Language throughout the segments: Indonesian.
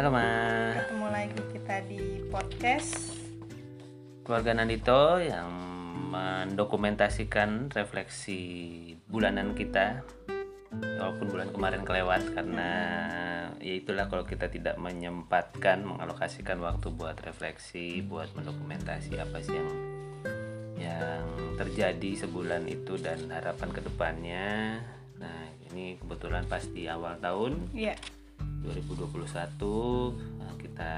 Halo Ma, Ketemu lagi kita di podcast. Keluarga Nandito yang mendokumentasikan refleksi bulanan kita. Walaupun bulan kemarin kelewat karena ya itulah kalau kita tidak menyempatkan mengalokasikan waktu buat refleksi, buat mendokumentasi apa sih yang yang terjadi sebulan itu dan harapan ke depannya. Nah ini kebetulan pas di awal tahun. Ya 2021 nah, kita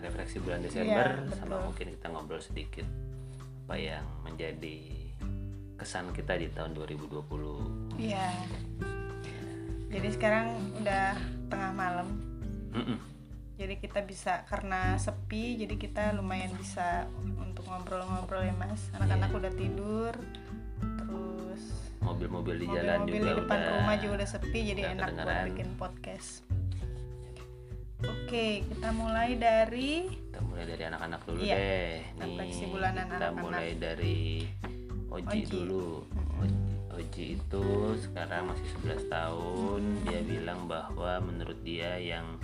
refleksi bulan Desember Iya, sama mungkin kita ngobrol sedikit apa yang menjadi kesan kita di tahun 2020 Iya. Jadi sekarang udah tengah malam. Mm-mm. Jadi kita bisa karena sepi Jadi kita lumayan bisa untuk ngobrol-ngobrol ya mas. Anak-anak udah tidur Terus mobil-mobil di jalan mobil-mobil juga di depan udah rumah juga udah sepi Jadi udah enak buat bikin podcast Oke kita mulai dari kita mulai dari anak-anak dulu Iya, deh. refleksi nih bulanan kita anak-anak. mulai dari Oji, Oji. dulu. Oji, Oji itu sekarang masih 11 tahun. Dia bilang bahwa menurut dia yang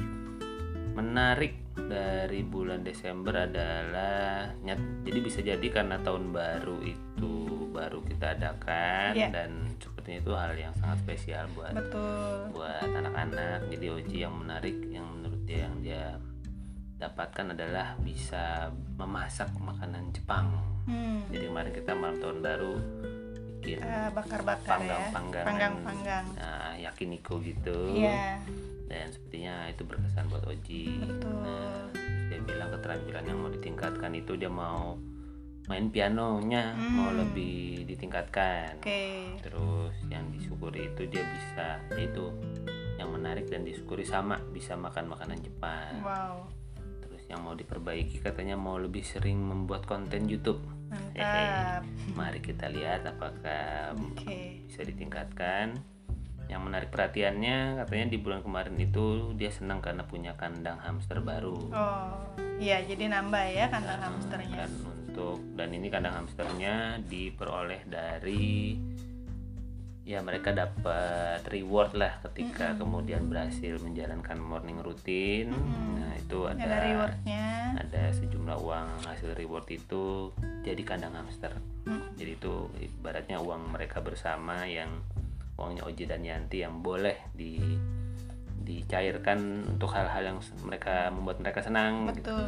menarik dari bulan Desember adalah nyat- jadi bisa jadi karena tahun baru itu baru kita adakan Iya. dan sepertinya itu hal yang sangat spesial buat Betul. buat anak-anak. Jadi Oji yang menarik yang dia yang dia dapatkan adalah bisa memasak makanan Jepang. Hmm. jadi kemarin kita malam tahun baru bikin eh, Bakar-bakar ya. panggang-panggangan Panggang-panggang. Nah, yakiniko gitu. Iya. Dan sepertinya itu berkesan buat Oji. Betul. nah, dia bilang keterampilan yang mau ditingkatkan itu dia mau main pianonya mau Hmm. lebih ditingkatkan. Oke. Terus yang disyukuri itu dia bisa yaitu yang menarik dan disyukuri sama bisa makan makanan Jepang. Wow. Terus yang mau diperbaiki katanya mau lebih sering membuat konten YouTube. Mantap. Mari kita lihat apakah Oke. bisa ditingkatkan. Yang menarik perhatiannya katanya di bulan kemarin itu dia senang karena punya kandang hamster baru. Oh, iya jadi nambah ya kandang Nah, hamsternya. dan untuk dan ini kandang hamsternya diperoleh dari ya mereka dapat reward lah ketika kemudian berhasil menjalankan morning routine nah itu ada Ada rewardnya. ada sejumlah uang hasil reward itu jadi kandang hamster Hmm. jadi itu ibaratnya uang mereka bersama yang uangnya Oji dan Yanti yang boleh di dicairkan untuk hal-hal yang mereka membuat mereka senang gitu Betul.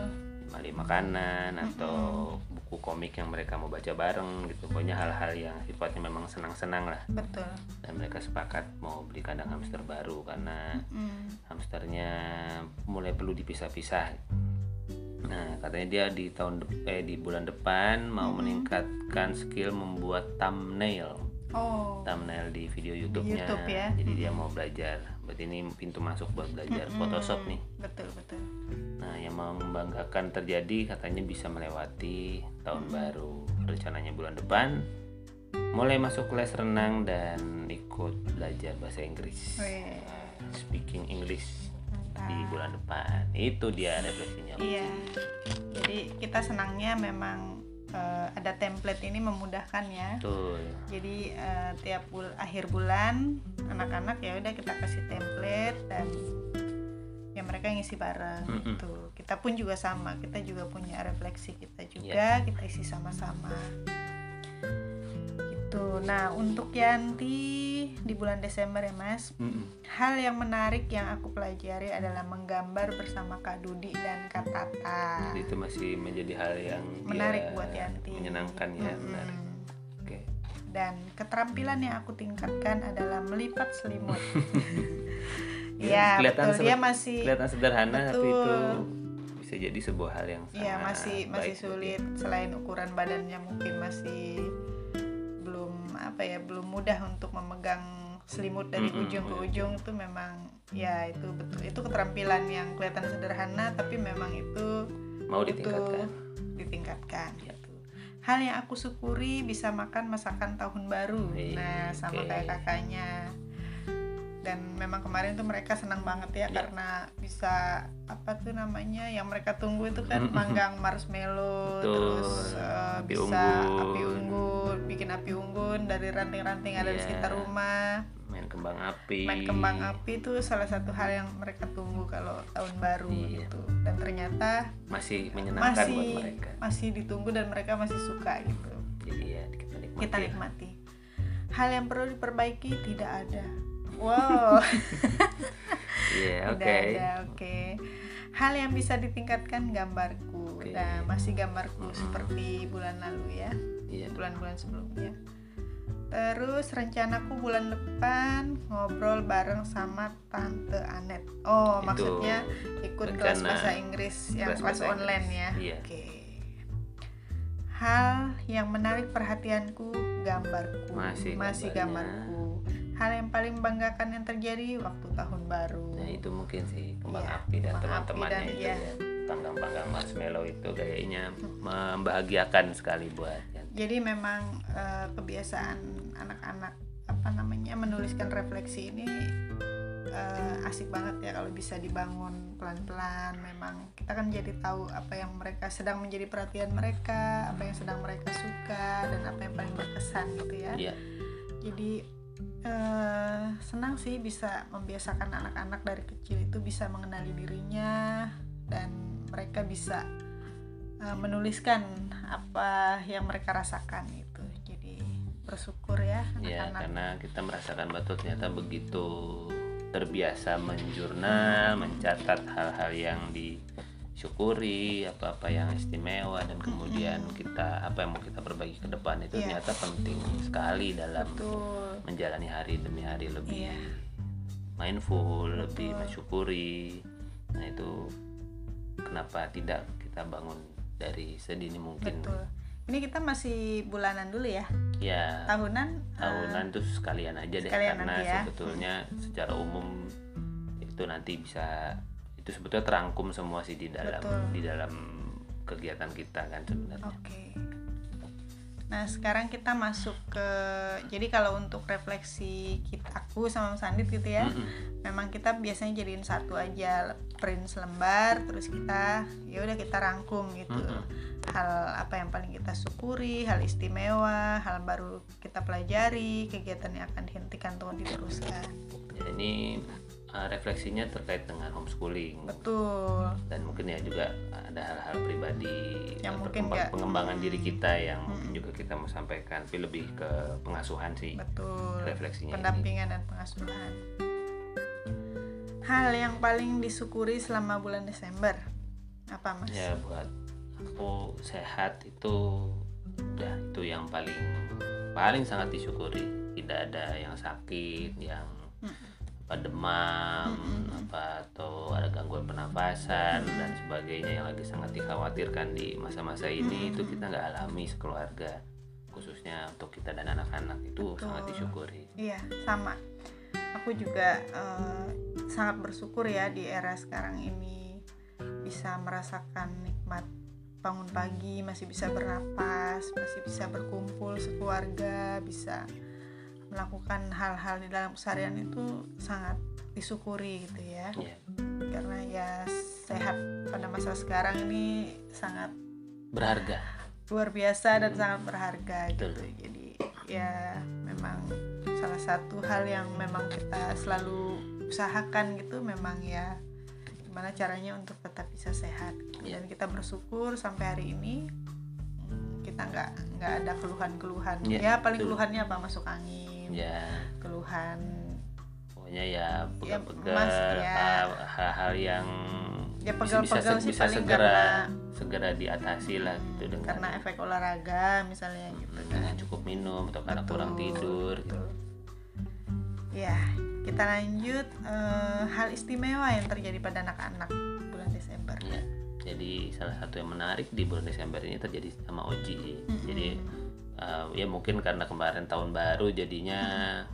beli makanan atau buku komik yang mereka mau baca bareng gitu pokoknya hal-hal yang sifatnya memang senang-senang lah Betul. dan mereka sepakat mau beli kandang hamster baru karena Hmm. hamsternya mulai perlu dipisah-pisah nah katanya dia di tahun dep- eh di bulan depan mau meningkatkan skill membuat thumbnail Oh. thumbnail di video YouTube-nya YouTube ya. jadi dia mau belajar berarti ini pintu masuk buat belajar Photoshop nih Betul betul. Nah, yang membanggakan terjadi katanya bisa melewati tahun baru. Rencananya bulan depan mulai masuk les renang dan ikut belajar bahasa Inggris. Weh. Speaking English Mantap. di bulan depan. Itu dia refleksinya. Iya. Jadi kita senangnya memang eh, ada template ini memudahkan ya. Betul. Jadi eh, tiap bul akhir bulan anak-anak ya udah kita kasih template dan ya mereka ngisi bareng Mm-mm. gitu. Kita pun juga sama, kita juga punya refleksi kita Iya. juga, kita isi sama-sama. Gitu. Nah, untuk Yanti di bulan Desember ya, Mas. Mm-mm. Hal yang menarik yang aku pelajari adalah menggambar bersama Kak Dudi dan Kak Tata. Jadi itu masih menjadi hal yang Menarik buat Yanti. Menyenangkan ya, Mm-mm. menarik. Oke. dan keterampilan yang aku tingkatkan adalah melipat selimut. Ya, Iya, kelihatan betul. Dia masih Kelihatan sederhana tapi Betul. itu bisa jadi sebuah hal yang sangat Iya, masih masih sulit selain ukuran badannya mungkin masih apa ya, belum mudah untuk memegang selimut dari Mm-mm, ujung ke iya. ujung itu memang ya itu betul itu keterampilan yang kelihatan sederhana tapi memang itu mau ditingkatkan. ditingkatkan Ya. gitu. Hal yang aku syukuri bisa makan masakan tahun baru. Wih, Nah, sama oke. kayak kakaknya. Dan memang kemarin tuh mereka senang banget ya, Ya. karena bisa apa tuh namanya yang mereka tunggu itu kan manggang marshmallow, Betul. terus eh, Api bisa unggun. api unggun, bikin api unggun dari ranting-ranting ada di Iya. sekitar rumah. main kembang api main kembang api itu salah satu hal yang mereka tunggu kalau tahun baru Iya. gitu dan ternyata masih menyenangkan masih buat mereka masih ditunggu dan mereka masih suka gitu jadi ya kita nikmati kita nikmati hal yang perlu diperbaiki tidak ada wow. Iya oke oke. Hal yang bisa ditingkatkan gambarku. Oke. nah masih gambarku Mm-mm. seperti bulan lalu ya. Iya. Bulan-bulan sebelumnya. Terus rencanaku bulan depan ngobrol bareng sama tante Anet. Oh Itu maksudnya ikut kelas bahasa Inggris yang kelas online Inggris. ya? Iya. oke. Hal yang menarik perhatianku gambarku. Masih masih gambarnya. gambarku hal yang paling membanggakan yang terjadi waktu tahun baru nah itu mungkin sih kembang Iya, api dan teman-temannya itu iya. ya panggang-panggang marshmallow itu kayaknya membahagiakan sekali buat Yanti. jadi memang eh, kebiasaan anak-anak apa namanya menuliskan refleksi ini eh, asik banget ya kalau bisa dibangun pelan-pelan memang kita kan jadi tahu apa yang mereka sedang menjadi perhatian mereka apa yang sedang mereka suka dan apa yang paling berkesan gitu ya Iya. jadi eh, senang sih bisa membiasakan anak-anak dari kecil itu bisa mengenali dirinya dan mereka bisa eh, menuliskan apa yang mereka rasakan itu. Jadi bersyukur ya Ya, anak-anak. karena kita merasakan betul ternyata begitu terbiasa menjurnal, mencatat hal-hal yang disyukuri, apa-apa yang istimewa dan kemudian kita apa yang mau kita perbaiki ke depan itu Iya. ternyata penting sekali dalam betul menjalani hari demi hari lebih Iya. mindful, lebih Betul. mensyukuri. Nah, itu kenapa tidak kita bangun dari sedini mungkin. betul ini kita masih bulanan dulu ya Ya, tahunan tahunan tuh sekalian aja deh sekalian karena nanti ya. sebetulnya secara umum itu nanti bisa itu sebetulnya terangkum semua sih di dalam Betul. di dalam kegiatan kita kan sebenarnya. Oke. Nah sekarang kita masuk ke jadi kalau untuk refleksi kita aku sama Mas Andit gitu ya, Mm-mm. memang kita biasanya jadiin satu aja print selembar, terus kita ya udah kita rangkum gitu Mm-mm. hal apa yang paling kita syukuri, hal istimewa, hal baru kita pelajari, kegiatan yang akan dihentikan atau diteruskan. Ya, ini uh, refleksinya terkait dengan homeschooling Betul. dan mungkin ya juga ada hal-hal pribadi Yang mungkin nggak- pengembangan diri kita yang mungkin juga kita mau sampaikan tapi lebih ke pengasuhan sih Betul. refleksinya ini. pendampingan dan pengasuhan. Hal yang paling disyukuri selama bulan Desember apa mas? ya buat aku sehat itu udah itu yang paling paling sangat disyukuri tidak ada yang sakit yang apa demam Mm-mm. apa atau ada gangguan pernafasan dan sebagainya yang lagi sangat dikhawatirkan di masa-masa ini itu kita nggak alami sekeluarga khususnya untuk kita dan anak-anak itu Betul. sangat disyukuri Iya sama. Aku juga eh, sangat bersyukur ya di era sekarang ini bisa merasakan nikmat bangun pagi masih bisa bernapas masih bisa berkumpul sekeluarga bisa melakukan hal-hal di dalam keseharian itu sangat disyukuri gitu ya ya karena ya sehat pada masa sekarang ini sangat berharga luar biasa dan sangat berharga Betul. gitu jadi ya memang salah satu hal yang memang kita selalu usahakan gitu memang ya gimana caranya untuk tetap bisa sehat gitu. Iya. dan kita bersyukur sampai hari ini mm, kita nggak nggak ada keluhan-keluhan Iya, ya paling betul. keluhannya apa masuk angin ya keluhan pokoknya ya Ya, pegal-pegal ya. hal- hal-hal yang ya bisa, bisa, se- sih bisa paling segera karena segera diatasi lah gitu dengan karena efek olahraga misalnya gitu kan dengan cukup minum atau karena kurang Betul, tidur gitu. betul. Ya, kita lanjut eh, hal istimewa yang terjadi pada anak-anak bulan Desember. Ya, jadi salah satu yang menarik di bulan Desember ini terjadi sama Oji sih. Mm-mm. Jadi uh, ya mungkin karena kemarin tahun baru jadinya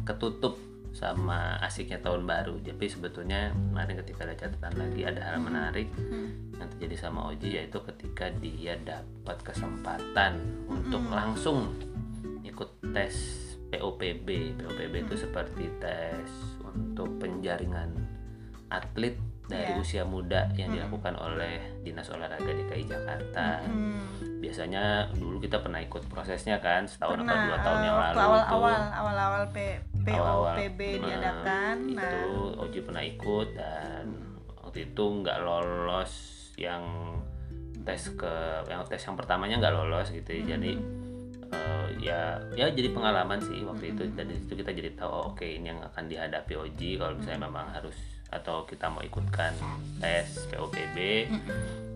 ketutup sama asiknya tahun baru. Tapi sebetulnya kemarin ketika ada catatan lagi ada hal menarik Hmm. yang terjadi sama Oji yaitu ketika dia dapat kesempatan untuk langsung ikut tes POPB. POPB itu seperti tes untuk penjaringan atlet dari Iya. usia muda yang dilakukan oleh Dinas Olahraga DKI Jakarta. Hmm. Biasanya dulu kita pernah ikut prosesnya kan setahun atau Pernah, dua tahun yang lalu awal-awal itu awal-awal. POPB diadakan. Nah, itu Oji pernah ikut dan waktu itu nggak lolos yang tes ke yang tes yang pertamanya nggak lolos gitu ya. jadi eh, ya ya jadi pengalaman sih waktu itu dan situ kita jadi tahu oh, oke ini yang akan dihadapi Oji kalau misalnya memang harus atau kita mau ikutkan tes POPB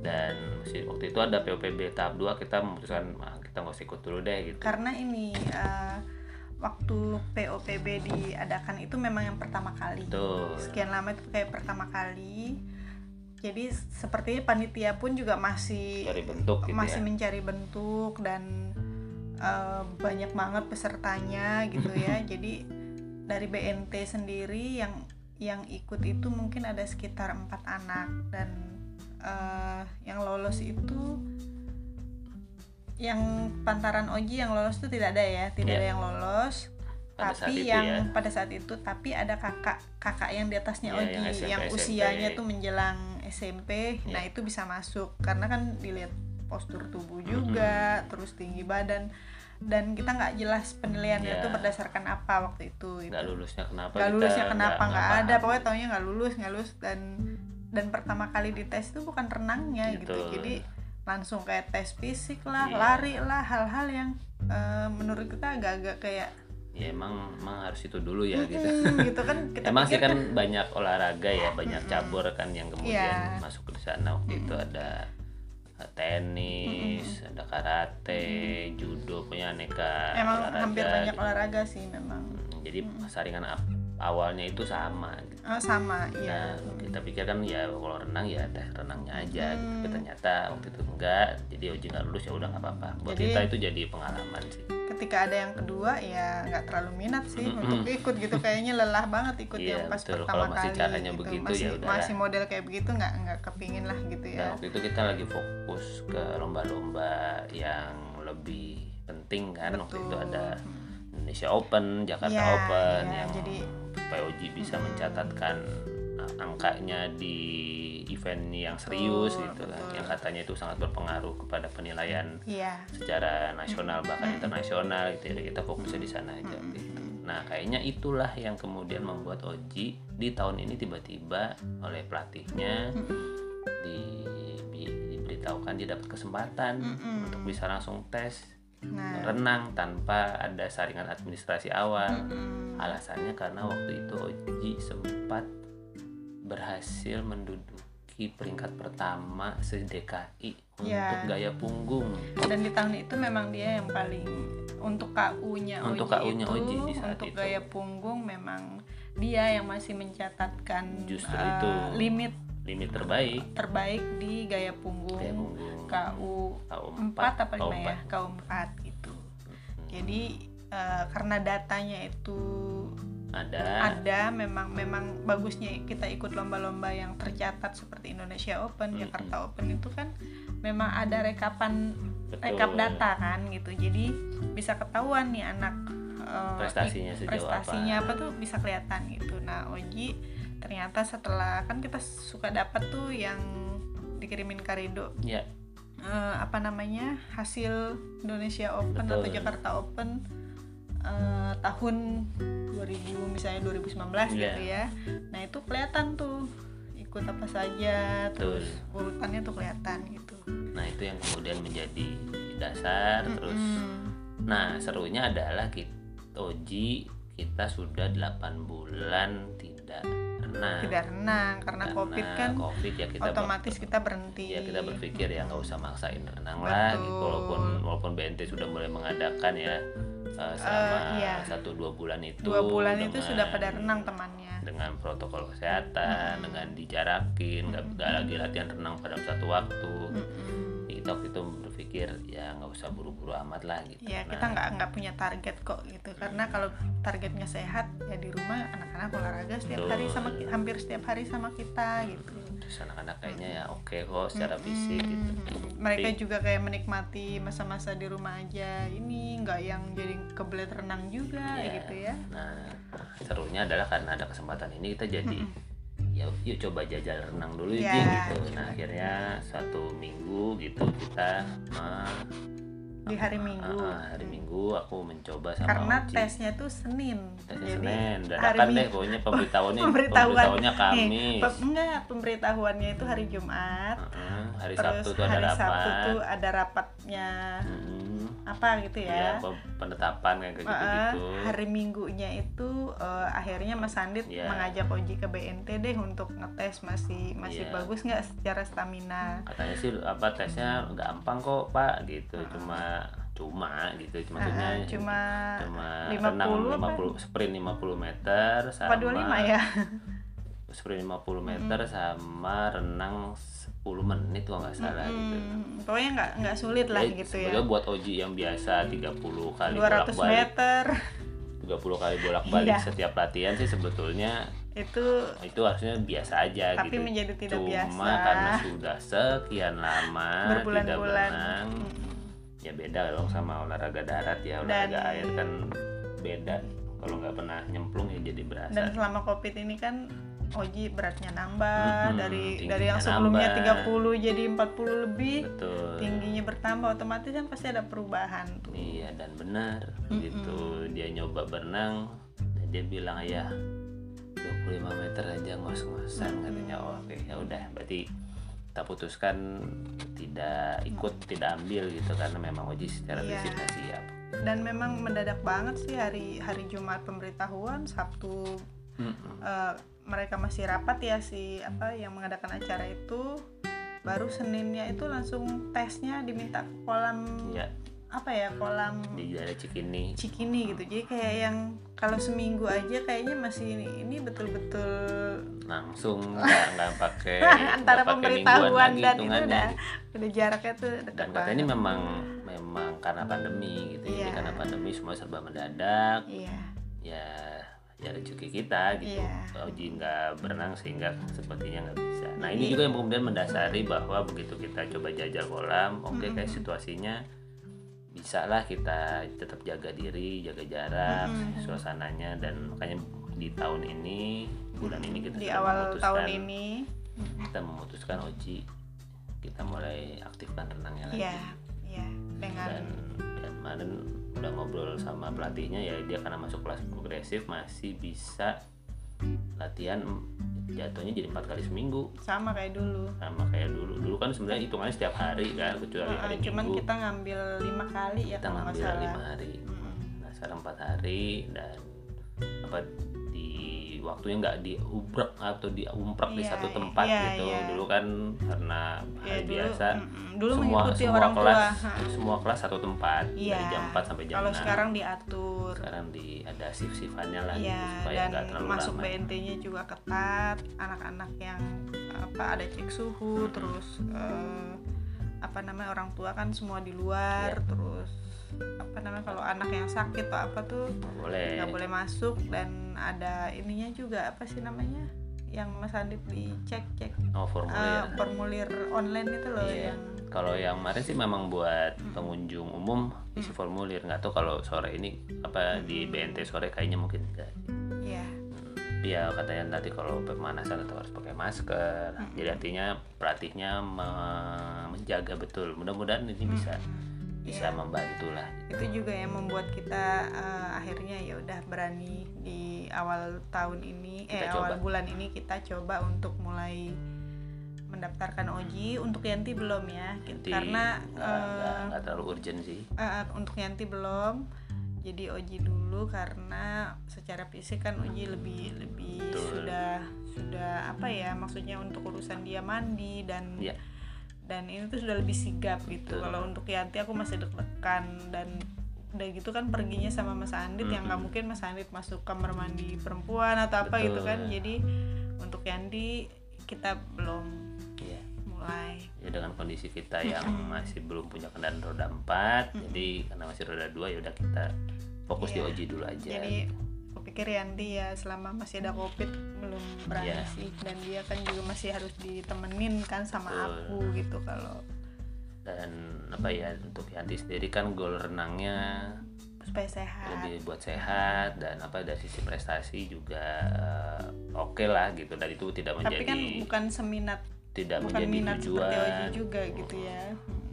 dan waktu itu ada POPB tahap 2 kita memutuskan ah, kita nggak usah ikut dulu deh gitu karena ini eh, waktu POPB diadakan itu memang yang pertama kali. Betul. Sekian lama itu kayak pertama kali. Jadi sepertinya panitia pun juga masih cari bentuk gitu masih ya mencari bentuk dan eh, banyak banget pesertanya gitu ya. Jadi dari BNT sendiri yang yang ikut itu mungkin ada sekitar empat anak dan eh, yang lolos itu yang pantaran Oji yang lolos itu tidak ada ya, tidak Iya. ada yang lolos. Pada tapi yang ya. pada saat itu tapi ada kakak kakak yang di atasnya Iya, Oji yang SMP, yang SMP. usianya tuh menjelang SMP. Nah, Iya. itu bisa masuk karena kan dilihat postur tubuh juga, terus tinggi badan dan kita nggak jelas penilaiannya Iya. itu berdasarkan apa waktu itu. nggak gitu. lulusnya kenapa Nggak lulusnya kenapa nggak ada, pokoknya taunya nggak lulus, nggak lulus dan dan pertama kali dites itu bukan renangnya gitu. Gitu. Jadi langsung kayak tes fisik lah, Iya. lari lah, hal-hal yang eh, menurut kita agak-agak kayak ya emang emang harus itu dulu ya gitu "Hmm," gitu kan kita emang sih pikir kan banyak olahraga ya banyak cabur kan yang kemudian Iya. masuk di sana waktu itu ada tenis ada karate judo punya aneka emang olahraga hampir banyak gitu. olahraga sih memang. Hmm, jadi saringan ap- awalnya itu sama gitu. Oh, sama iya Nah, kita pikir kan ya kalau renang ya teh renangnya aja gitu. Hmm. Tapi ternyata waktu itu enggak, jadi uji nggak lulus ya udah nggak apa-apa. Buat Jadi- kita itu jadi pengalaman sih. ketika ada yang kedua ya nggak terlalu minat sih untuk ikut gitu kayaknya lelah banget ikut Iya, yang pas betul. pertama Kalau masih kali caranya gitu. begitu, masih ya udahlah. masih model kayak begitu nggak nggak kepingin lah gitu ya waktu itu kita lagi fokus ke lomba-lomba yang lebih penting kan. Waktu itu Betul. ada Indonesia Open, Jakarta Iya, Open iya, yang jadi- POG bisa mencatatkan uh, angkanya di event yang serius Betul, gitu kan. betul. Yang katanya itu sangat berpengaruh kepada penilaian iya secara nasional bahkan internasional gitu ya kita fokusnya di sana aja gitu. Nah kayaknya itulah yang kemudian membuat Oji di tahun ini tiba-tiba oleh pelatihnya di, di- diberitahukan dia dapat kesempatan Mm-mm. untuk bisa langsung tes nah renang tanpa ada saringan administrasi awal. mm-mm. Alasannya karena waktu itu Oji sempat berhasil menduduki peringkat pertama se-DKI Ya. untuk gaya punggung. dan di tahun itu memang dia yang paling untuk KU-nya Oji Untuk KU-nya itu Oji di saat untuk itu. gaya punggung memang dia yang masih mencatatkan Justru eh, itu. limit limit terbaik terbaik di gaya punggung, gaya punggung KU KU 4 apa 5 KU ya? KU 4 gitu. Jadi eh, karena datanya itu ada ada memang memang bagusnya kita ikut lomba-lomba yang tercatat seperti Indonesia Open, Mm-mm. Jakarta Open itu kan memang ada rekapan Betul. rekap data kan gitu. Jadi bisa ketahuan nih anak eh, Prestasinya sejauh prestasinya apa. apa tuh bisa kelihatan gitu. Nah, Oji ternyata setelah kan kita suka dapat tuh yang dikirimin Karido ya eh, apa namanya hasil Indonesia Open Betul. atau Jakarta Open eh, tahun 2000 misalnya 2019 Iya. gitu ya nah itu kelihatan tuh ikut apa saja terus urutannya tuh kelihatan gitu nah itu yang kemudian menjadi dasar terus Mm-mm. nah serunya adalah kita Oji kita sudah 8 bulan tidak renang tidak renang karena covid kan covid ya kita otomatis ber- kita berhenti ya kita berpikir ya nggak usah maksain renang lah Betul. gitu walaupun walaupun BNT sudah mulai mengadakan ya eh, selama iya. satu dua bulan itu dua bulan itu sudah pada renang temannya. dengan protokol kesehatan dengan dijarakin nggak nggak lagi latihan renang pada satu waktu. Mm-mm. kita waktu itu berpikir ya nggak usah buru-buru amat lah gitu. Ya Nah, kita nggak nggak punya target kok gitu. Karena kalau targetnya sehat ya di rumah anak-anak olahraga setiap Betul. hari sama hampir setiap hari sama kita gitu terus anak-anak kayaknya ya oke kok secara fisik gitu. Mm, mereka Tapi- juga kayak menikmati masa-masa di rumah aja. Ini nggak yang jadi kebelet renang juga Iya. gitu ya. Nah serunya adalah karena ada kesempatan ini kita jadi ya yuk coba jajal renang dulu Ji, gitu. Nah akhirnya satu minggu gitu kita me- di hari Minggu. Ah, hari Minggu aku mencoba sama karena Oji. tesnya tuh Senin. Tesnya jadi Senin, hari dadakan deh pokoknya pemberitahuannya pemberitahuan. pemberitahuannya nih, Kamis. pe- enggak pemberitahuannya itu hari Jumat. Heeh, hari terus Sabtu tuh ada hari rapat. Sabtu tuh ada rapatnya. Mm-mm. Apa gitu ya pe- penetapan kayak Heeh, gitu-gitu. hari Minggunya itu eh, akhirnya Mas Sandit Iya. mengajak Oji ke BNT deh untuk ngetes masih masih Iya. bagus nggak secara stamina. Katanya sih apa tesnya gampang kok, Pak, gitu. Cuma cuma gitu. Maksudnya Heeh, cuma cuma 50 renang apa? 50 sprint 50 meter sama apa 25 ya? Sprint 50 meter sama renang 10 menit kalau nggak salah gitu. Hmm, pokoknya nggak nggak sulit lah Jadi gitu ya. buat Oji yang biasa 30 kali 200 bolak-balik meter 30 kali bolak-balik Iya. setiap latihan sih sebetulnya itu itu harusnya biasa aja Tapi gitu. menjadi tidak Cuma biasa. karena sudah sekian lama tidak berenang, Mm-mm. ya beda dong sama olahraga darat ya olahraga Dan- air kan beda. Kalau nggak pernah nyemplung ya jadi berasa. Dan selama Covid ini kan Oji beratnya nambah Mm-mm, dari dari yang sebelumnya nambah. 30 jadi 40 lebih. Betul. Tingginya bertambah otomatis kan pasti ada perubahan tuh. Iya dan benar Mm-mm. gitu. Dia nyoba berenang dan dia bilang ya 25 meter aja ngos-ngosan katanya. Oh, oke ya udah berarti kita putuskan tidak ikut tidak ambil gitu karena memang Oji secara Iya. fisik nggak siap. Dan memang mendadak banget sih hari hari Jumat pemberitahuan, Sabtu Mm-mm. eh, mereka masih rapat ya si apa yang mengadakan acara itu baru Seninnya itu langsung tesnya diminta ke kolam Ya apa ya kolam di daerah Cikini. Cikini gitu jadi kayak yang kalau seminggu aja kayaknya masih ini, ini betul-betul langsung nggak nggak pakai antara pakai pemberitahuan dan itu udah udah jaraknya tuh dan katanya ini memang memang karena pandemi gitu ya. jadi Iya. karena pandemi semua serba mendadak iya ya ya rezeki kita gitu. Iya. Oji nggak berenang sehingga sepertinya nggak bisa. Nah ini Jadi- juga yang kemudian mendasari bahwa begitu kita coba jajal kolam oke kayak situasinya bisa lah kita tetap jaga diri jaga jarak Mm-mm. suasananya. Dan makanya di tahun ini bulan ini kita di awal memutuskan tahun ini. kita memutuskan Oji kita mulai aktifkan renangnya lagi. Ya ya dengan dan kemarin udah ngobrol sama pelatihnya ya dia karena masuk kelas progresif masih bisa latihan jatuhnya jadi empat kali seminggu. Sama kayak dulu. Sama kayak dulu. Dulu kan sebenarnya hitungannya setiap hari kan kecuali Heeh, hari cuman minggu. kita ngambil lima kali ya kita ngambil lima hari. Mm-mm. nah sekarang empat hari dan apa di waktunya nggak diubrek atau diumprek di Iya, satu tempat iya, gitu iya. dulu kan karena hari dulu biasa dulu semua semua orang kelas tua semua kelas satu tempat Iya. dari jam 4 sampai jam kalau 6 sekarang diatur sekarang di ada shift shiftannya lah Iya, gitu, supaya dan nggak terlalu masuk ramai BNT-nya juga ketat. Anak-anak yang apa ada cek suhu, terus eh, apa namanya orang tua kan semua di luar, Iya. terus apa namanya kalau anak yang sakit atau apa tuh Nggak boleh. nggak boleh masuk dan ada ininya juga apa sih namanya yang Mas Andip dicek cek oh formulir. Formulir online itu loh Iya. yang kalau yang kemarin sih memang buat pengunjung umum isi formulir. Nggak tahu kalau sore ini apa di BNT sore kayaknya mungkin enggak ya ya katanya nanti kalau pemanasan atau harus pakai masker. Jadi artinya pelatihnya me- menjaga betul. Mudah-mudahan ini bisa bisa Iya. membantu lah itu juga yang membuat kita eh, akhirnya ya udah berani di awal tahun ini Kita eh coba. awal bulan ini kita coba untuk mulai mendaftarkan Oji untuk Yanti belum ya Nanti karena nggak- nggak terlalu urgent sih eh, untuk Yanti belum jadi Oji dulu karena secara fisik kan Oji lebih lebih Betul. sudah sudah apa ya maksudnya untuk urusan dia mandi dan Iya. Dan ini tuh sudah lebih sigap gitu. Kalau untuk Yanti aku masih deg-degan. Dan udah gitu kan perginya sama Mas Andit yang nggak mungkin Mas Andit masuk kamar mandi perempuan atau apa gitu Betul. kan jadi untuk Yanti kita belum Iya. mulai. Ya dengan kondisi kita yang masih belum punya kendaraan roda 4 jadi karena masih roda 2 ya udah kita fokus di Iya. Oji dulu aja. Jadi aku pikir Yanti ya selama masih ada covid belum berani Iya. sih dan dia kan juga masih harus ditemenin kan sama Betul. aku gitu kalau dan apa ya untuk Yanti sendiri kan gol renangnya supaya sehat lebih buat sehat dan apa dari sisi prestasi juga eh, oke lah gitu dan itu tidak tapi menjadi kan bukan seminat tidak bukan menjadi minat tujuan seperti juga gitu ya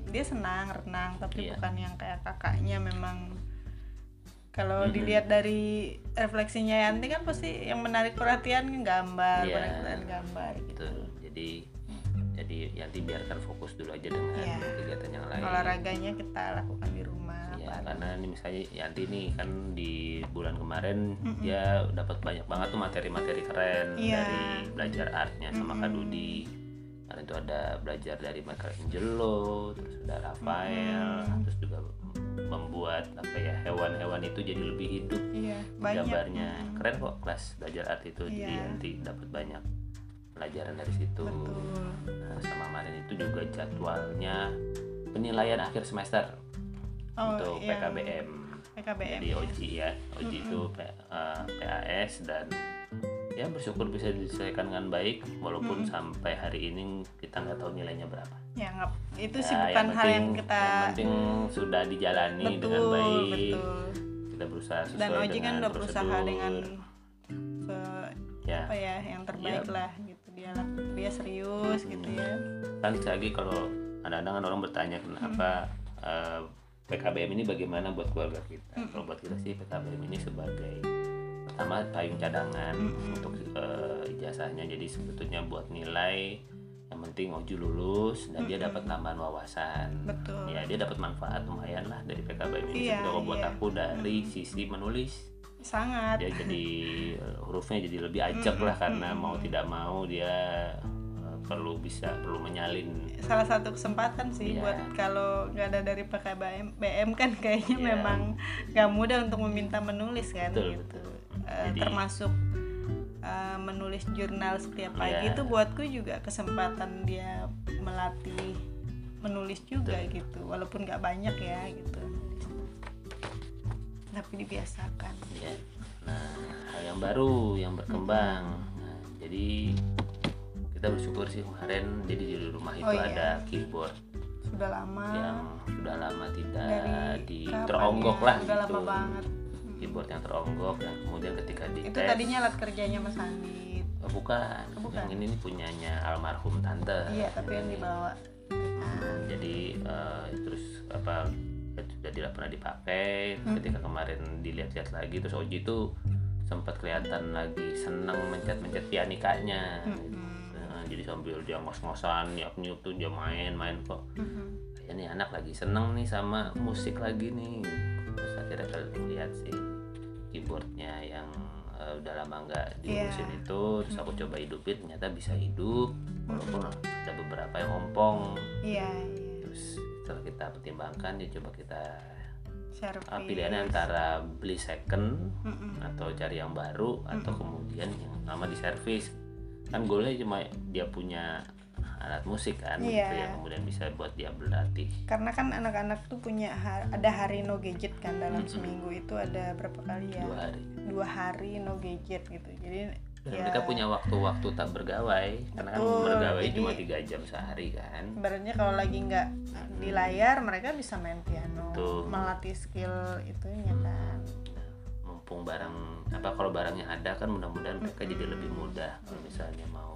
dia senang renang tapi Iya. bukan yang kayak kakaknya memang kalau Mhm. dilihat dari refleksinya Yanti kan pasti yang menarik perhatian gambar Iya. menarik perhatian gambar gitu. Jadi jadi Yanti biarkan fokus dulu aja dengan Iya. kegiatan yang lain. olahraganya kita lakukan di rumah Ya, karena ini misalnya Yanti nih kan di bulan kemarin Mm-mm. dia dapat banyak banget tuh materi-materi keren Iya. dari belajar artnya sama Kak Mm-mm. Dudi. Kemarin itu ada belajar dari Michelangelo, terus ada Rafael, Mm-mm. terus juga membuat apa ya hewan-hewan itu jadi lebih hidup iya banyak gambarnya. Mm-mm. Keren kok kelas belajar art itu jadi Iya. Yanti dapat banyak pelajaran dari situ. betul Nah, sama kemarin itu juga jadwalnya penilaian akhir semester oh untuk iya. PKBM. PKBM Jadi OJI ya, OJI itu P- eh, PAS dan ya bersyukur bisa diselesaikan dengan baik walaupun sampai hari ini kita nggak tahu nilainya berapa. Ya nggak itu Ya, sih bukan hal yang penting- kita yang penting sudah dijalani dengan betul baik. betul. Kita berusaha sesuai dan Oji kan dengan udah berusaha dengan se ya. apa ya yang terbaik Iya. lah gitu. Dia dia serius gitu ya. Kan lagi kalau kadang-kadang kan orang bertanya kenapa eh, PKBM ini bagaimana buat keluarga kita? Kalau buat kita sih PKBM ini sebagai pertama payung cadangan Mm-mm. untuk eh, ijazahnya. Jadi sebetulnya buat nilai yang penting Oju lulus dan dia dapat tambahan wawasan. Betul. Ya dia dapat manfaat lumayan lah dari PKBM ini. Iya, kalau buat iya. aku dari sisi menulis sangat. dia jadi hurufnya jadi lebih ajak lah karena mau tidak mau dia eh, perlu bisa perlu menyalin. Salah satu kesempatan sih Iya. buat kalau nggak ada dari PKBM BM kan kayaknya Iya. memang nggak mudah untuk meminta menulis kan Betul, gitu. betul. Eh, Jadi- termasuk eh, menulis jurnal setiap pagi Iya. itu buatku juga kesempatan dia melatih menulis juga gitu. Walaupun nggak banyak ya gitu. Tapi dibiasakan. Ya nah hal yang baru yang berkembang. Nah, jadi kita bersyukur sih kemarin jadi di rumah itu Oh, iya. ada keyboard sudah lama. yang sudah lama tidak di teronggok ya? lah udah gitu. lama banget keyboard yang teronggok yang kemudian ketika di itu tadinya alat kerjanya Mas Andi Oh, bukan. bukan. yang ini nih punyanya almarhum tante iya tapi yang dibawa Nah, jadi eh, terus apa sudah tidak pernah dipakai Hmm. ketika kemarin dilihat-lihat lagi terus Oji itu sempat kelihatan lagi seneng mencet-mencet pianikanya gitu. Mm-mm. Nah, jadi sambil dia ngos-ngosan niup-niup tuh dia main-main kok kayaknya nih anak lagi seneng nih sama musik lagi nih terus akhirnya kita lihat sih keyboardnya yang eh, udah lama nggak diurusin Iya. itu terus aku coba hidupin ternyata bisa hidup. Walaupun ada beberapa yang ompong. Iya iya. Terus setelah kita pertimbangkan ya coba kita ah, pilihannya antara beli second Mm-mm. atau cari yang baru atau kemudian yang lama di servis. Kan goalnya cuma dia punya alat musik kan gitu Iya. yang kemudian bisa buat dia berlatih. Karena kan anak-anak tuh punya ha- ada hari no gadget kan dalam seminggu itu ada berapa kali ya? Dua hari. Dua hari no gadget gitu. Jadi dan ya mereka punya waktu-waktu tak bergawai karena kan Betul, bergawai jadi- cuma tiga jam sehari kan. ibaratnya kalau lagi nggak di layar mereka bisa main piano Betul. melatih skill itunya kan. Mumpung barang apa kalau barangnya ada kan mudah-mudahan mereka jadi lebih mudah kalau misalnya mau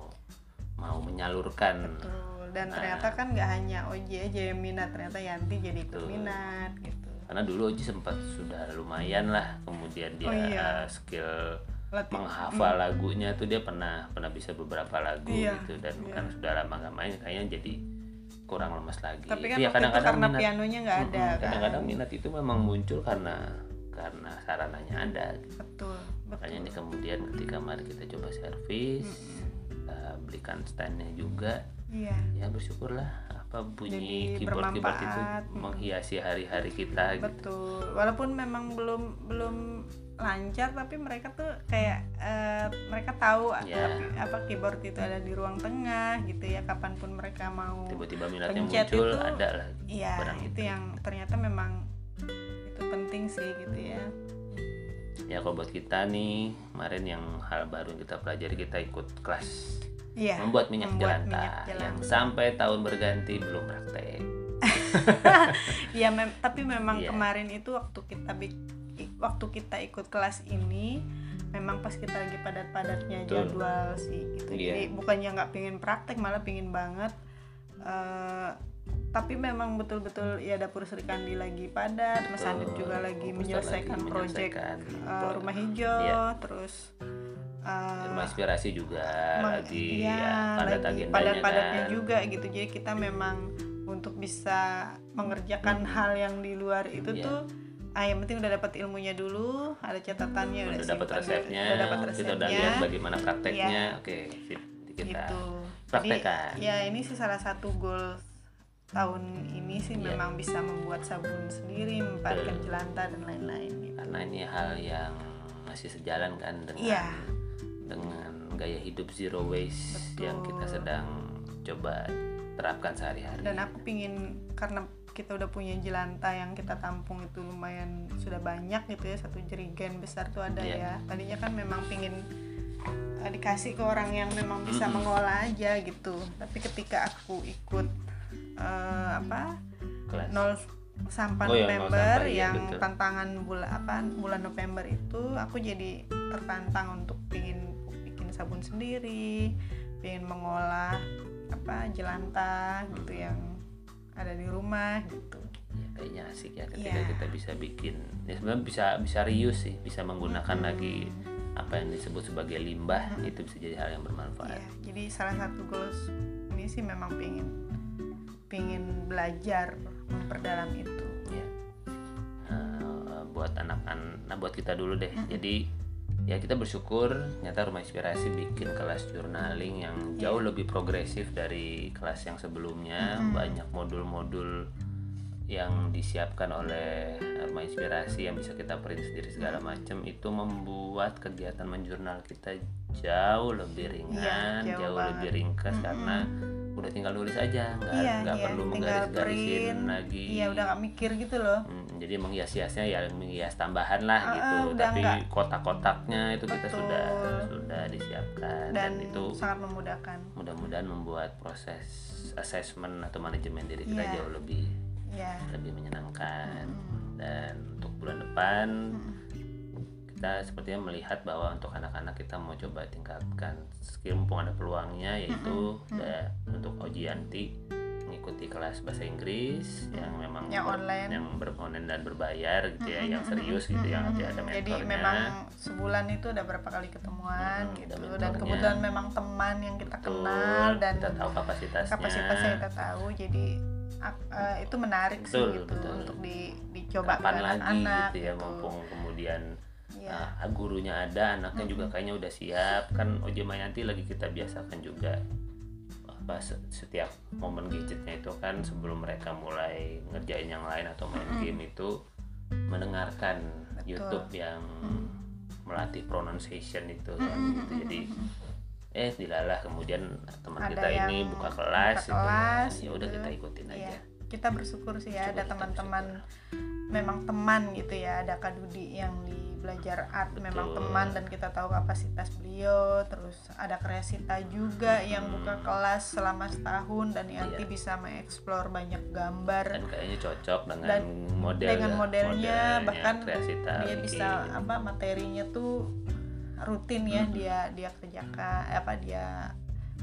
mau menyalurkan Betul. dan Nah. ternyata kan nggak hanya Oji aja yang minat ternyata Yanti jadi ikut Betul. minat gitu karena dulu Oji sempat sudah lumayan lah kemudian dia Oh, iya. uh, skill Latih- menghafal lagunya tuh dia pernah pernah bisa beberapa lagu Iya, gitu dan iya. kan sudah lama nggak main kayaknya jadi kurang lemas lagi tapi kan Itu ya itu karena minat pianonya nggak ada kan kadang-kadang minat itu memang muncul karena karena sarananya ada gitu. betul makanya betul ini kemudian ketika mari kita coba servis kita belikan standnya juga. Iya. Ya bersyukurlah apa bunyi Jadi keyboard keyboard itu menghiasi hari-hari kita gitu. betul. Walaupun memang belum belum lancar tapi mereka tuh kayak eh, mereka tahu Ya. apa- apa keyboard itu ada di ruang tengah gitu ya kapan pun mereka mau tiba-tiba minatnya muncul itu- ada lah iya barang itu. yang ternyata memang itu penting sih gitu ya. Ya kalau buat kita nih kemarin yang hal baru yang kita pelajari kita ikut kelas iya membuat minyak membuat jelantah minyak jelantah. yang sampai tahun berganti belum praktek Iya, mem- tapi memang Iya. kemarin itu waktu kita waktu kita ikut kelas ini memang pas kita lagi padat-padatnya jadwal sih gitu. Iya. Jadi bukannya nggak pingin praktek malah pingin banget eh, tapi memang betul-betul ya dapur Sri Kandi lagi padat Mas. Adit juga lagi menyelesaikan lagi proyek menyelesaikan uh, pro- rumah hijau Iya. terus uh, Rumah inspirasi juga lagi iya, ya, padat lagi padat-padatnya kan. juga gitu jadi kita memang untuk bisa mengerjakan hal yang di luar itu Iya. tuh ah yang penting udah dapat ilmunya dulu ada catatannya udah, udah dapat resepnya, udah dapat kita udah resepnya lihat bagaimana prakteknya. Iya. Oke, kita gitu praktekkan. Jadi, ya ini sih salah satu goal tahun ini sih Iya. memang bisa membuat sabun sendiri membuatkan jelantah dan lain-lain gitu. karena ini hal yang masih sejalan kan dengan Iya. Dengan gaya hidup zero waste Betul. yang kita sedang coba terapkan sehari-hari. dan aku pingin karena kita udah punya jelantah yang kita tampung itu lumayan sudah banyak gitu ya satu jerigen besar tuh ada Iya. ya tadinya kan memang pingin uh, dikasih ke orang yang memang bisa Mm-mm. mengolah aja gitu tapi ketika aku ikut uh, apa Kelas. nol sampah Oh, iya, November iya, yang betul. tantangan bulan apa bulan November itu aku jadi tertantang untuk pingin sabun sendiri pingin mengolah apa jelantah gitu yang ada di rumah gitu. Ya, kayaknya asik ya ketika Iya. kita bisa bikin. Ya sebenarnya bisa bisa reuse sih, bisa menggunakan lagi apa yang disebut sebagai limbah itu bisa jadi hal yang bermanfaat. Iya, jadi salah satu goals ini sih memang pingin pingin belajar memperdalam itu. Ya Nah, buat anak-anak nah buat kita dulu deh. Jadi ya kita bersyukur nyata rumah inspirasi bikin kelas journaling yang Iya. jauh lebih progresif dari kelas yang sebelumnya. Banyak modul-modul yang disiapkan oleh rumah inspirasi yang bisa kita print sendiri segala macam. Itu membuat kegiatan menjurnal kita jauh lebih ringan Iya, jauh jauh, banget. lebih ringkas karena udah tinggal nulis aja nggak iya nggak iya perlu menggaris-garisin lagi iya udah gak mikir gitu loh Hmm, jadi menghias-hiasnya ya menghias tambahan lah Ah, gitu tapi nggak. kotak-kotaknya itu kita Betul. sudah sudah disiapkan dan, dan itu sangat memudahkan mudah-mudahan membuat proses assessment atau manajemen diri kita Iya. jauh lebih ya lebih menyenangkan Hmm. dan untuk bulan depan Hmm. Kita sepertinya melihat bahwa untuk anak-anak kita mau coba tingkatkan skill mumpung ada peluangnya yaitu Hmm. da- untuk Ojianti mengikuti kelas bahasa Inggris yang memang Yang ber- online. yang ber-online dan berbayar gitu ya Mm-mm, yang serius gitu yang nanti ada Mm-mm. jadi mentornya memang sebulan itu udah berapa kali ketemuan Mm-mm, gitu ada dan mentornya. kebetulan memang teman yang kita Betul, kenal dan kita tahu kapasitasnya kapasitasnya kita tahu jadi eh, itu menarik Betul, sih gitu betul. untuk di dicoba kapan ke lagi anak-anak gitu ya mumpung kemudian Iya. ah, gurunya ada anaknya juga kayaknya udah siap kan Oje Mayanti lagi kita biasakan juga apa se- setiap momen gadgetnya itu kan sebelum mereka mulai ngerjain yang lain atau main game itu mendengarkan Betul. YouTube yang melatih pronunciation itu kan gitu jadi eh dilalah kemudian teman Ada kita ini buka kelas, buka gitu ya. kelas ya udah gitu. kita ikutin Iya. aja kita bersyukur sih ya Coba ada teman-teman memang teman gitu ya ada Kak Dudi yang di belajar art memang Betul. teman dan kita tahu kapasitas beliau terus ada Kreasita juga yang Hmm. buka kelas selama setahun dan nanti Iya. bisa mengeksplor banyak gambar dan kayaknya cocok dengan Dan model dengan ya, modelnya bahkan Kreasita dia bikin. bisa apa materinya tuh rutin ya Hmm. dia dia kerjakan apa dia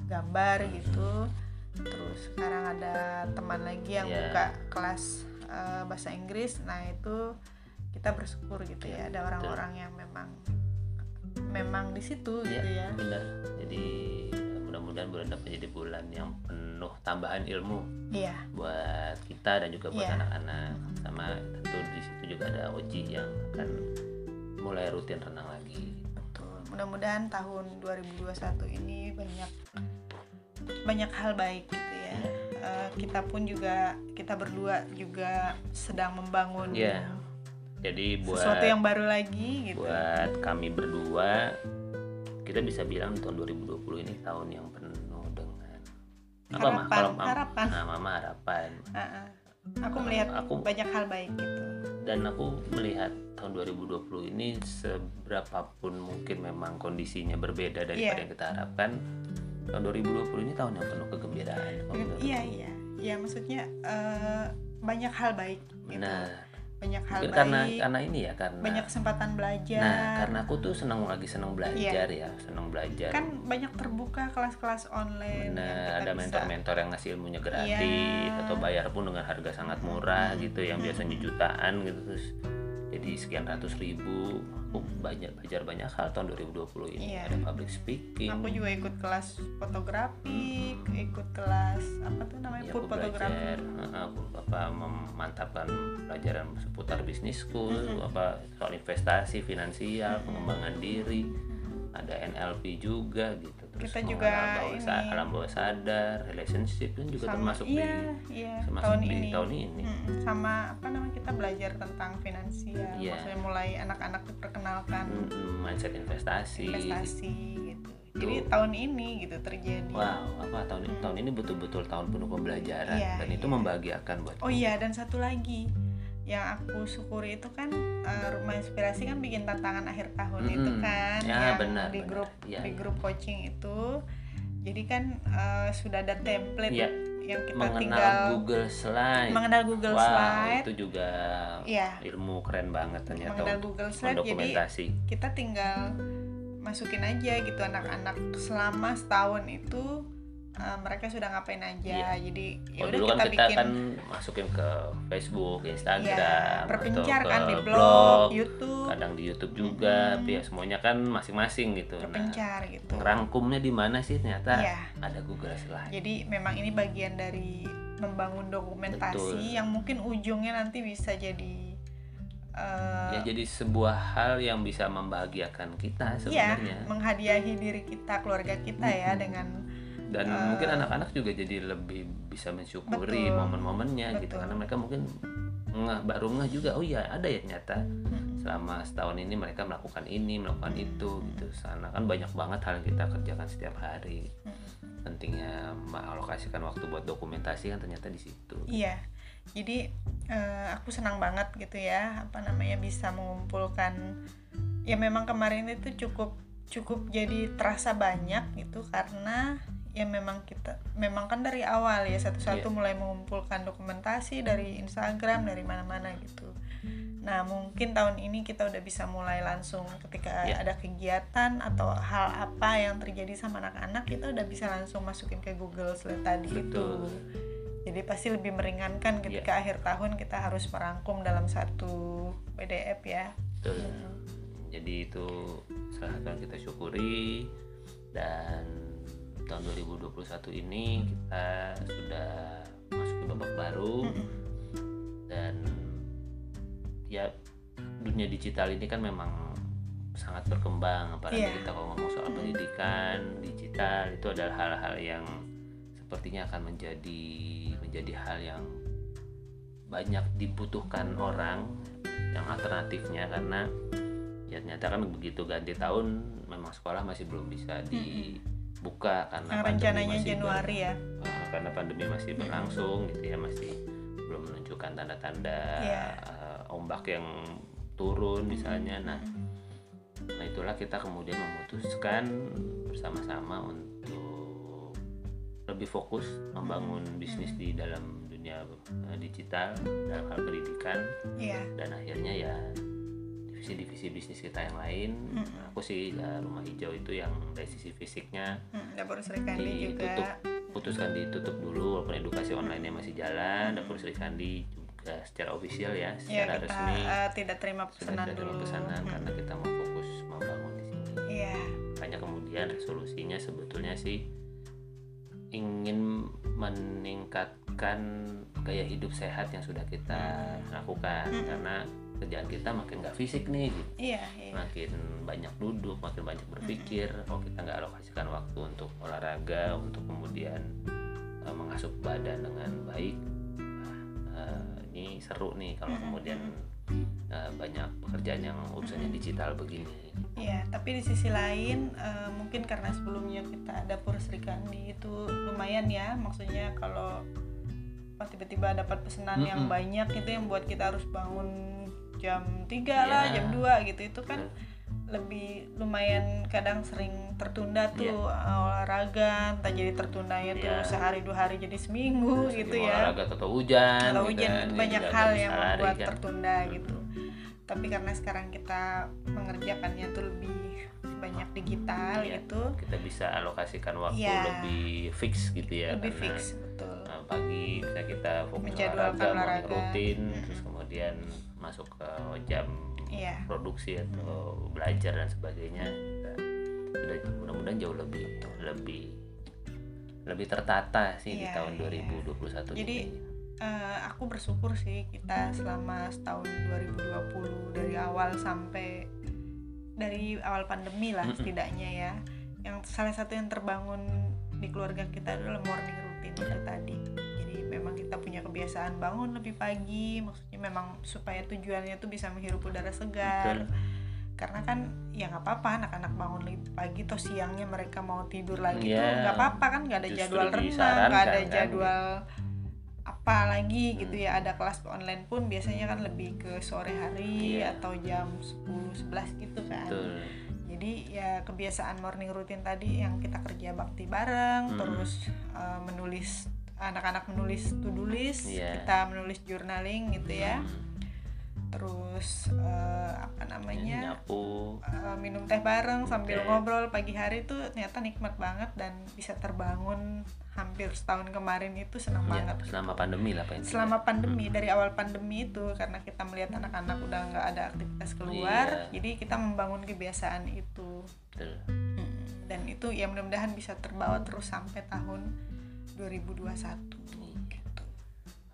gambar gitu terus sekarang ada teman lagi yang Iya. buka kelas eh, bahasa Inggris nah itu kita bersyukur gitu ya Iya, ada orang-orang yang memang memang di situ Iya, gitu ya. benar. Jadi mudah-mudahan bulan depan jadi bulan yang penuh tambahan ilmu iya. buat kita dan juga buat Iya. anak-anak. Sama tentu di situ juga ada Oji yang akan mulai rutin renang lagi. Betul. Mudah-mudahan tahun 2021 ini banyak banyak hal baik gitu ya. Eh, kita pun juga kita berdua juga sedang membangun Iya. Jadi buat sesuatu yang baru lagi gitu. buat kami berdua kita bisa bilang tahun 2020 ini tahun yang penuh dengan apa mah Harapan, kalau Mam- harapan. nah, mama harapan. Ah, ah. aku melihat Aku- banyak hal baik gitu. Dan aku melihat tahun 2020 ini seberapapun mungkin memang kondisinya berbeda daripada Iya. yang kita harapkan tahun 2020 ini tahun yang penuh kegembiraan iya iya. Iya maksudnya eh, banyak hal baik gitu. Nah banyak hal Mungkin baik karena karena ini ya karena banyak kesempatan belajar. Nah karena aku tuh senang lagi senang belajar ya senang belajar. Kan banyak terbuka kelas-kelas online ada mentor-mentor yang ngasih ilmunya gratis Iya. atau bayar pun dengan harga sangat murah gitu yang biasanya jutaan gitu terus jadi sekian ratus ribu aku banyak belajar banyak hal tahun 2020 ini. Iya. ada public speaking. Aku juga ikut kelas fotografi ikut kelas apa tuh namanya ya, food aku belajar aku apa memantapkan pelajaran seputar business school apa soal investasi finansial pengembangan diri. Ada NLP juga gitu terus Kita juga ini- alam bawah sadar relationship kan juga sama termasuk iya di iya termasuk tahun di ini. tahun ini. Mm, sama apa namanya kita belajar tentang finansial. Iya. maksudnya mulai anak-anak diperkenalkan. Mm, mindset investasi. Investasi gitu. Tuh. jadi tahun ini gitu terjadi. Wow apa tahun ini tahun ini betul-betul tahun penuh pembelajaran. Iya, dan itu iya. membahagiakan buat oh iya dan satu lagi yang aku syukuri itu kan eh, rumah inspirasi kan bikin tantangan akhir tahun itu Mm-mm. kan Ya, yang benar, di benar. grup Iya, di iya. grup coaching itu jadi kan eh, sudah ada template Iya. yang kita mengenal tinggal Google Slide mengenal Google wow Slide itu juga Iya. ilmu keren banget ternyata mengenal Google Slide jadi kita tinggal masukin aja gitu anak-anak selama setahun itu uh, mereka sudah ngapain aja jadi ya udah kita, kan kita bikin kan masukin ke Facebook, ya Instagram, berpencar atau kan ke di blog, YouTube kadang di YouTube juga, tapi ya semuanya kan masing-masing gitu. Nah, berpencar gitu ngerangkumnya di mana sih ternyata Iya. ada Google Slide. jadi memang ini bagian dari membangun dokumentasi Betul. yang mungkin ujungnya nanti bisa jadi uh, Ya jadi sebuah hal yang bisa membahagiakan kita ya sebenarnya. menghadiahi diri kita keluarga kita ya dengan Dan mungkin anak-anak juga jadi lebih bisa mensyukuri momen-momennya gitu. Karena mereka mungkin ngeh baru ngeh juga oh iya ada ya ternyata. Mm-mm. selama setahun ini mereka melakukan ini melakukan itu gitu. Sana kan banyak banget hal yang kita kerjakan setiap hari. Mm-mm. pentingnya mengalokasikan waktu buat dokumentasi kan ternyata di situ. Iya, jadi eh, aku senang banget gitu ya, apa namanya bisa mengumpulkan. Ya memang kemarin itu cukup cukup jadi terasa banyak gitu karena ya memang kita memang kan dari awal ya satu-satu Iya. mulai mengumpulkan dokumentasi dari Instagram dari mana-mana gitu. Nah mungkin tahun ini kita udah bisa mulai langsung ketika Iya. ada kegiatan atau hal apa yang terjadi sama anak-anak kita udah bisa langsung masukin ke Google Slide tadi Betul. itu. Jadi pasti lebih meringankan ketika akhir tahun kita harus merangkum dalam satu PDF ya. Betul. jadi itu yang kita syukuri dan tahun 2021 ini kita sudah masuk ke babak baru. Dan ya dunia digital ini kan memang sangat berkembang. Apalagi Iya. kita kalau ngomong soal pendidikan digital itu adalah hal-hal yang sepertinya akan menjadi menjadi hal yang banyak dibutuhkan orang yang alternatifnya. Karena ya ternyata kan begitu ganti tahun memang sekolah masih belum bisa dibuka karena Yang rencananya masih ber- Januari ya. Uh, karena pandemi masih berlangsung gitu ya masih belum menunjukkan tanda-tanda Iya. uh, ombak yang turun misalnya. Nah nah itulah kita kemudian memutuskan bersama-sama untuk lebih fokus membangun bisnis di dalam dunia uh, digital dalam hal pendidikan. Iya. dan akhirnya ya divisi-divisi bisnis kita yang lain. Aku sih ya, rumah hijau itu yang dari sisi fisiknya. Hmm, Dapur Sri Kandi ditutup. juga. putuskan ditutup dulu walaupun edukasi online nya masih jalan. Dapur Sri Kandi juga secara ofisial ya Ya secara kita resmi. eh, tidak terima pesanan tidak dulu. terima pesanan Hmm, karena kita mau fokus membangun di sini. Iya. makanya kemudian resolusinya sebetulnya sih ingin meningkatkan gaya hidup sehat yang sudah kita lakukan. Karena kerjaan kita makin nggak fisik nih gitu Iya, iya. makin banyak duduk, makin banyak berpikir. Kalau kita nggak alokasikan waktu untuk olahraga, untuk kemudian uh, mengasuh badan dengan baik, uh, ini seru nih kalau kemudian uh, banyak pekerjaan yang urusannya digital begini. Iya, tapi di sisi lain eh, mungkin karena sebelumnya kita dapur Sri Kandi itu lumayan ya, maksudnya kalau oh, tiba-tiba dapat pesanan yang Mm-mm. banyak itu yang buat kita harus bangun jam 3 Iya. lah, jam 2 gitu itu kan lebih lumayan kadang sering tertunda tuh Iya. olahraga entah jadi tertundanya tuh Iya. sehari dua hari jadi seminggu Terus gitu ya olahraga atau hujan kalau gitu hujan kan, itu ya banyak hal yang membuat kan. tertunda gitu tapi karena sekarang kita mengerjakannya tuh lebih banyak digital Iya. gitu kita bisa alokasikan waktu Iya. lebih fix gitu ya lebih karena fix betul uh, pagi bisa kita fokus olahraga, olahraga. rutin Mm-mm. terus kemudian masuk ke jam iya. produksi atau belajar dan sebagainya sudah mudah-mudahan jauh lebih lebih lebih tertata sih di Iya, tahun iya. 2021 Jadi, ini. Eh, aku bersyukur sih kita selama setahun 2020 dari awal sampai dari awal pandemi lah setidaknya ya. Yang salah satu yang terbangun di keluarga kita adalah morning routine itu tadi. jadi memang kita punya kebiasaan bangun lebih pagi maksudnya memang supaya tujuannya tuh bisa menghirup udara segar Betul. karena kan ya nggak apa-apa anak-anak bangun lebih pagi toh siangnya mereka mau tidur lagi Iya. tuh nggak apa-apa kan nggak ada Justru jadwal renang nggak ada kan, jadwal apa lagi Hmm. gitu ya ada kelas online pun biasanya kan lebih ke sore hari Iya. atau jam 10 11 gitu kan Betul. jadi ya kebiasaan morning routine tadi yang kita kerja bakti bareng Hmm. terus eh, menulis anak-anak menulis to do list Iya. kita menulis journaling gitu ya Hmm. terus eh, apa namanya nyapu eh, minum teh bareng sambil Oke. ngobrol pagi hari tuh ternyata nikmat banget dan bisa terbangun hampir setahun kemarin itu senang ya, banget selama pandemi lah Pak selama pandemi dari awal pandemi itu karena kita melihat anak-anak udah nggak ada aktivitas keluar Iya. jadi kita membangun kebiasaan itu Betul. Mm, dan itu ya mudah-mudahan bisa terbawa terus sampai tahun 2021 gitu.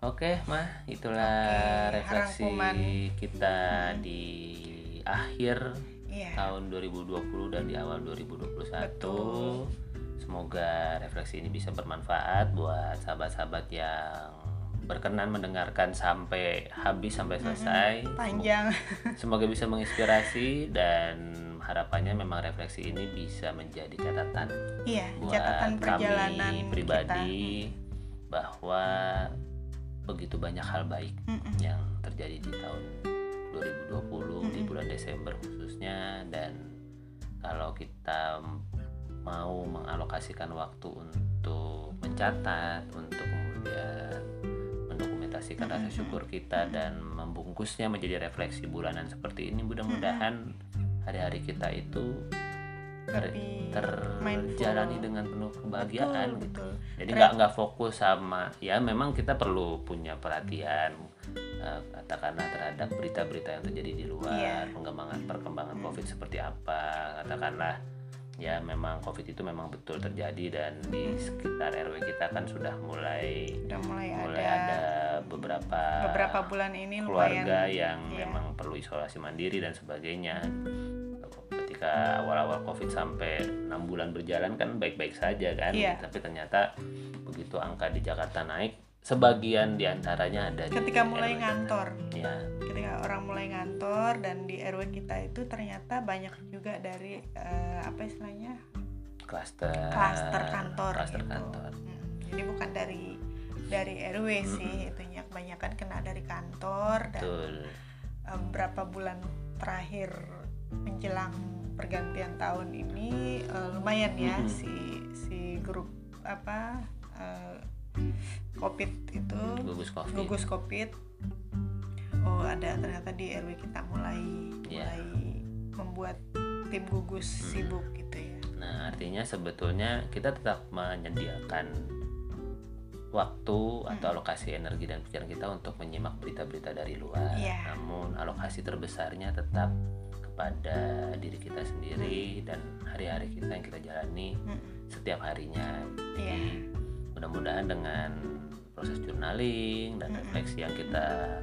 Oke, mah itulah Oke, refleksi rangkuman. kita di akhir Iya. tahun 2020 dan di awal 2021. Betul. Semoga refleksi ini bisa bermanfaat buat sahabat-sahabat yang berkenan mendengarkan sampai habis sampai selesai. panjang Semoga bisa menginspirasi dan harapannya memang refleksi ini bisa menjadi catatan iya buat catatan perjalanan kami pribadi bahwa begitu banyak hal baik kita. Mm-mm. yang terjadi di tahun 2020 di Mm-mm. bulan Desember khususnya dan kalau kita mau mengalokasikan waktu untuk mencatat untuk kemudian mendokumentasikan rasa Mm-mm. syukur kita dan membungkusnya menjadi refleksi bulanan seperti ini mudah-mudahan hari-hari kita itu ter- terjalani dengan penuh kebahagiaan betul, gitu. betul. Jadi nggak nggak fokus sama ya memang kita perlu punya perhatian eh, katakanlah terhadap berita-berita yang terjadi di luar, Iya. pengembangan perkembangan Hmm. COVID seperti apa, katakanlah ya memang COVID itu memang betul terjadi dan di sekitar RW kita kan sudah mulai udah mulai, mulai ada, ada beberapa beberapa bulan ini keluarga lumayan yang iya. memang perlu isolasi mandiri dan sebagainya. Ketika awal-awal COVID sampai enam bulan berjalan kan baik-baik saja kan, Iya. tapi ternyata begitu angka di Jakarta naik, sebagian di antaranya ada di ketika mulai RW. ngantor Ya, ketika orang mulai ngantor dan di RW kita itu ternyata banyak juga dari eh, apa istilahnya klaster klaster kantor klaster gitu. kantor. Mm, jadi bukan dari dari RW sih itunya kebanyakan kena dari kantor dan Betul. eh, beberapa bulan terakhir menjelang pergantian tahun ini eh, lumayan ya Mm-mm. si si grup apa covid itu Gugus COVID. gugus covid oh ada ternyata di RW kita mulai Iya. mulai membuat tim gugus Hmm. sibuk gitu ya Nah, artinya sebetulnya kita tetap menyediakan waktu atau Mm. alokasi energi dan pikiran kita untuk menyimak berita-berita dari luar. Iya. Namun alokasi terbesarnya tetap kepada diri kita sendiri dan hari-hari kita yang kita jalani Mm. setiap harinya. Iya. Mudah-mudahan dengan proses journaling dan refleksi yang kita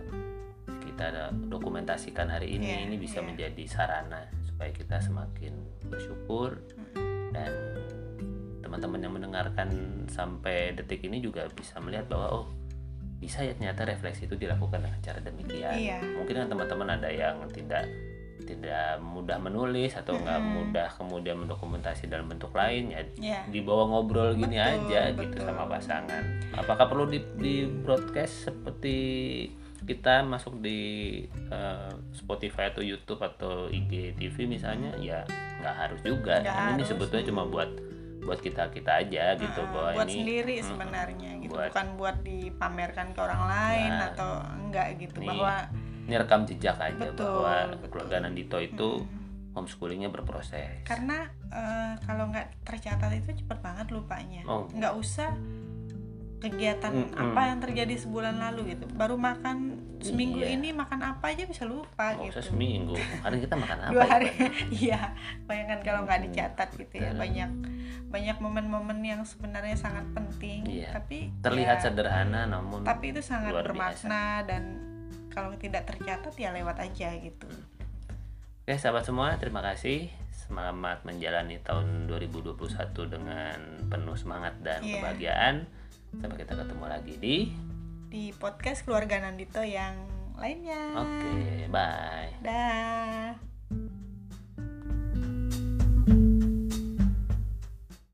kita dokumentasikan hari ini Iya, ini bisa iya. menjadi sarana supaya kita semakin bersyukur dan teman-teman yang mendengarkan sampai detik ini juga bisa melihat bahwa oh bisa ya ternyata refleksi itu dilakukan dengan cara demikian. Iya. Mungkin kan teman-teman ada yang tidak tidak mudah menulis atau nggak Mm-mm. mudah kemudian mendokumentasi dalam bentuk lain ya Iya. dibawa ngobrol gini Betul, aja gitu betul. sama pasangan. Apakah perlu di, di broadcast seperti kita masuk di uh, Spotify atau YouTube atau IG TV misalnya ya nggak harus juga Nggak ini harus. sebetulnya cuma buat buat kita kita aja gitu Nah, bahwa buat ini sendiri mm, sebenarnya gitu buat- bukan buat dipamerkan ke orang lain Nah. atau enggak gitu Nih, bahwa ini rekam jejak aja Betul, bahwa betul. keluarga Nandito itu mm, homeschoolingnya berproses. Karena eh, kalau nggak tercatat itu cepet banget lupanya. Oh. nggak usah kegiatan Mm-mm. apa yang terjadi sebulan lalu gitu. Baru makan seminggu Iya. ini makan apa aja bisa lupa usah gitu. seminggu. Kadang kita makan apa dua ya, hari. Iya. Bayangkan kalau nggak dicatat gitu ya. Banyak banyak momen-momen yang sebenarnya sangat penting. Iya. tapi terlihat ya, sederhana namun tapi itu sangat bermakna dan kalau tidak tercatat ya lewat aja gitu Oke sahabat semua, terima kasih. Selamat menjalani tahun 2021 dengan penuh semangat dan Iya. kebahagiaan. Sampai kita ketemu lagi di di podcast keluarga Nandito yang lainnya Oke, bye. dah